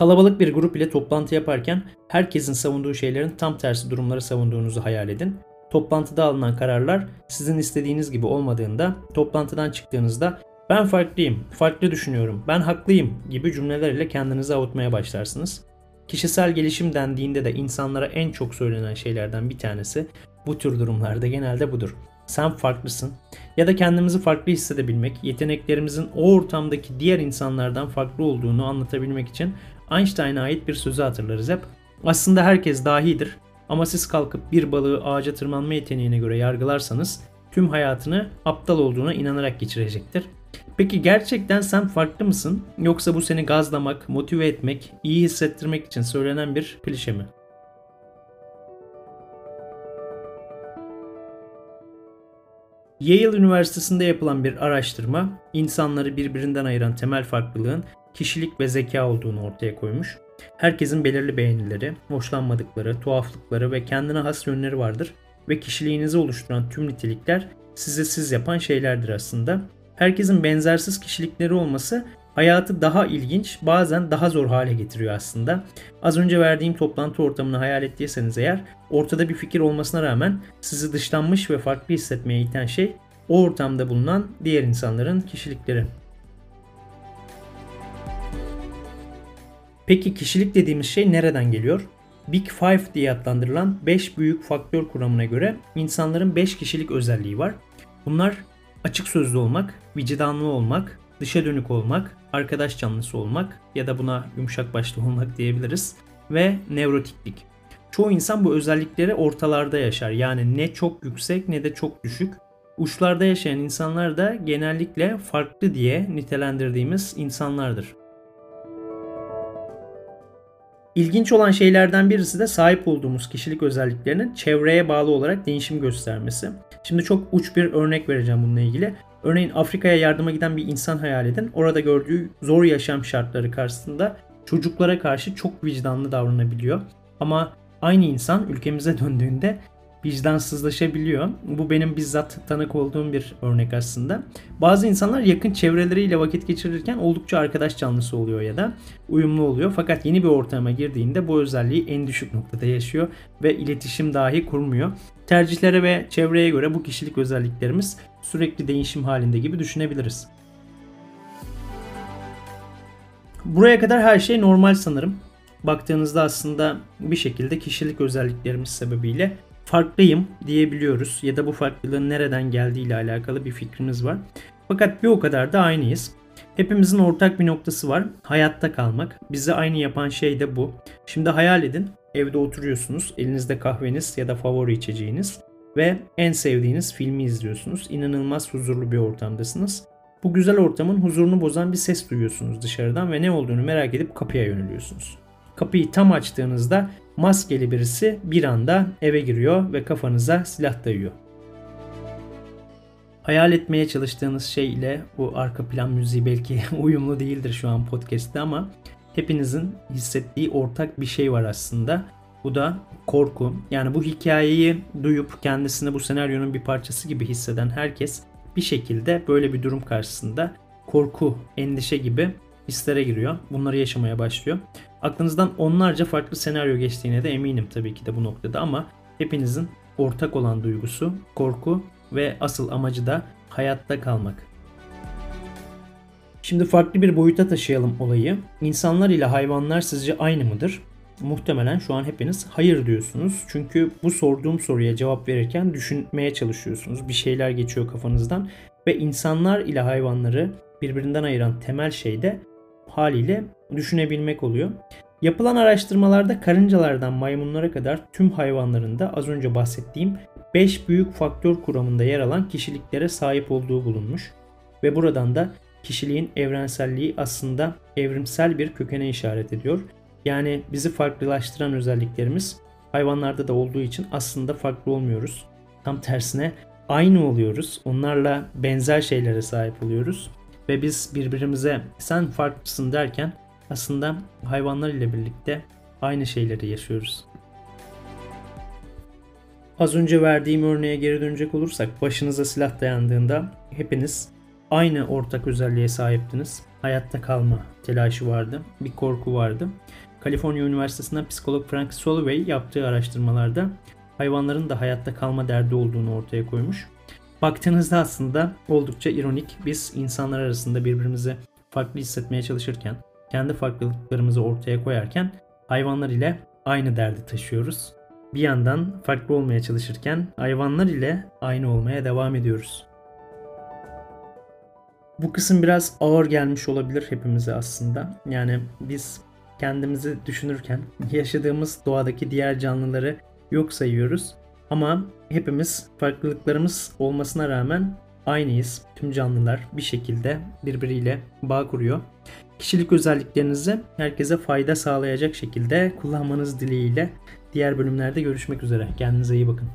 Kalabalık bir grup ile toplantı yaparken herkesin savunduğu şeylerin tam tersi durumları savunduğunuzu hayal edin. Toplantıda alınan kararlar sizin istediğiniz gibi olmadığında toplantıdan çıktığınızda ben farklıyım, farklı düşünüyorum, ben haklıyım gibi cümleler ile kendinizi avutmaya başlarsınız. Kişisel gelişim dendiğinde de insanlara en çok söylenen şeylerden bir tanesi bu tür durumlarda genelde budur. Sen farklısın ya da kendimizi farklı hissedebilmek, yeteneklerimizin o ortamdaki diğer insanlardan farklı olduğunu anlatabilmek için Einstein'a ait bir sözü hatırlarız hep. Aslında herkes dahidir ama siz kalkıp bir balığı ağaca tırmanma yeteneğine göre yargılarsanız tüm hayatını aptal olduğuna inanarak geçirecektir. Peki gerçekten sen farklı mısın yoksa bu seni gazlamak, motive etmek, iyi hissettirmek için söylenen bir klişe mi? Yale Üniversitesi'nde yapılan bir araştırma insanları birbirinden ayıran temel farklılığın kişilik ve zeka olduğunu ortaya koymuş. Herkesin belirli beğenileri, hoşlanmadıkları, tuhaflıkları ve kendine has yönleri vardır ve kişiliğinizi oluşturan tüm nitelikler sizi siz yapan şeylerdir aslında. Herkesin benzersiz kişilikleri olması hayatı daha ilginç, bazen daha zor hale getiriyor aslında. Az önce verdiğim toplantı ortamını hayal ettiyseniz eğer, ortada bir fikir olmasına rağmen sizi dışlanmış ve farklı hissetmeye iten şey o ortamda bulunan diğer insanların kişilikleri. Peki kişilik dediğimiz şey nereden geliyor? Big Five diye adlandırılan 5 büyük faktör kuramına göre insanların 5 kişilik özelliği var. Bunlar açık sözlü olmak, vicdanlı olmak, dışa dönük olmak, arkadaş canlısı olmak ya da buna yumuşak başlı olmak diyebiliriz ve nevrotiklik. Çoğu insan bu özellikleri ortalarda yaşar. Yani ne çok yüksek ne de çok düşük. Uçlarda yaşayan insanlar da genellikle farklı diye nitelendirdiğimiz insanlardır. İlginç olan şeylerden birisi de sahip olduğumuz kişilik özelliklerinin çevreye bağlı olarak değişim göstermesi. Şimdi çok uç bir örnek vereceğim bununla ilgili. Örneğin Afrika'ya yardıma giden bir insan hayal edin. Orada gördüğü zor yaşam şartları karşısında çocuklara karşı çok vicdanlı davranabiliyor. Ama aynı insan ülkemize döndüğünde vicdansızlaşabiliyor. Bu benim bizzat tanık olduğum bir örnek aslında. Bazı insanlar yakın çevreleriyle vakit geçirirken oldukça arkadaş canlısı oluyor ya da uyumlu oluyor. Fakat yeni bir ortama girdiğinde bu özelliği en düşük noktada yaşıyor ve iletişim dahi kurmuyor. Tercihlere ve çevreye göre bu kişilik özelliklerimiz sürekli değişim halinde gibi düşünebiliriz. Buraya kadar her şey normal sanırım. Baktığınızda aslında bir şekilde kişilik özelliklerimiz sebebiyle farklıyım diyebiliyoruz ya da bu farklılığın nereden geldiği ile alakalı bir fikrimiz var. Fakat bir o kadar da aynıyız. Hepimizin ortak bir noktası var. Hayatta kalmak. Bizi aynı yapan şey de bu. Şimdi hayal edin. Evde oturuyorsunuz. Elinizde kahveniz ya da favori içeceğiniz ve en sevdiğiniz filmi izliyorsunuz. İnanılmaz huzurlu bir ortamdasınız. Bu güzel ortamın huzurunu bozan bir ses duyuyorsunuz dışarıdan ve ne olduğunu merak edip kapıya yöneliyorsunuz. Kapıyı tam açtığınızda maskeli birisi bir anda eve giriyor ve kafanıza silah dayıyor. Hayal etmeye çalıştığınız şey ile bu arka plan müziği belki uyumlu değildir şu an podcast'te ama hepinizin hissettiği ortak bir şey var aslında. Bu da korku. Yani bu hikayeyi duyup kendisini bu senaryonun bir parçası gibi hisseden herkes bir şekilde böyle bir durum karşısında korku, endişe gibi hislere giriyor. Bunları yaşamaya başlıyor. Aklınızdan onlarca farklı senaryo geçtiğine de eminim tabii ki de bu noktada ama hepinizin ortak olan duygusu korku ve asıl amacı da hayatta kalmak. Şimdi farklı bir boyuta taşıyalım olayı. İnsanlar ile hayvanlar sizce aynı mıdır? Muhtemelen şu an hepiniz hayır diyorsunuz. Çünkü bu sorduğum soruya cevap verirken düşünmeye çalışıyorsunuz. Bir şeyler geçiyor kafanızdan ve insanlar ile hayvanları birbirinden ayıran temel şey de haliyle düşünebilmek oluyor. Yapılan araştırmalarda karıncalardan maymunlara kadar tüm hayvanların da az önce bahsettiğim 5 büyük faktör kuramında yer alan kişiliklere sahip olduğu bulunmuş ve buradan da kişiliğin evrenselliği aslında evrimsel bir kökene işaret ediyor. Yani bizi farklılaştıran özelliklerimiz hayvanlarda da olduğu için aslında farklı olmuyoruz. Tam tersine aynı oluyoruz. Onlarla benzer şeylere sahip oluyoruz ve biz birbirimize sen farklısın derken aslında hayvanlar ile birlikte aynı şeyleri yaşıyoruz. Az önce verdiğim örneğe geri dönecek olursak başınıza silah dayandığında hepiniz aynı ortak özelliğe sahiptiniz. Hayatta kalma telaşı vardı. Bir korku vardı. Kaliforniya Üniversitesi'nden psikolog Frank Soloway yaptığı araştırmalarda hayvanların da hayatta kalma derdi olduğunu ortaya koymuş. Baktığınızda aslında oldukça ironik. Biz insanlar arasında birbirimizi farklı hissetmeye çalışırken, kendi farklılıklarımızı ortaya koyarken hayvanlar ile aynı derdi taşıyoruz. Bir yandan farklı olmaya çalışırken hayvanlar ile aynı olmaya devam ediyoruz. Bu kısım biraz ağır gelmiş olabilir hepimize aslında. Yani biz kendimizi düşünürken yaşadığımız doğadaki diğer canlıları yok sayıyoruz. Ama hepimiz farklılıklarımız olmasına rağmen aynıyız. Tüm canlılar bir şekilde birbiriyle bağ kuruyor. Kişilik özelliklerinizi herkese fayda sağlayacak şekilde kullanmanız dileğiyle diğer bölümlerde görüşmek üzere. Kendinize iyi bakın.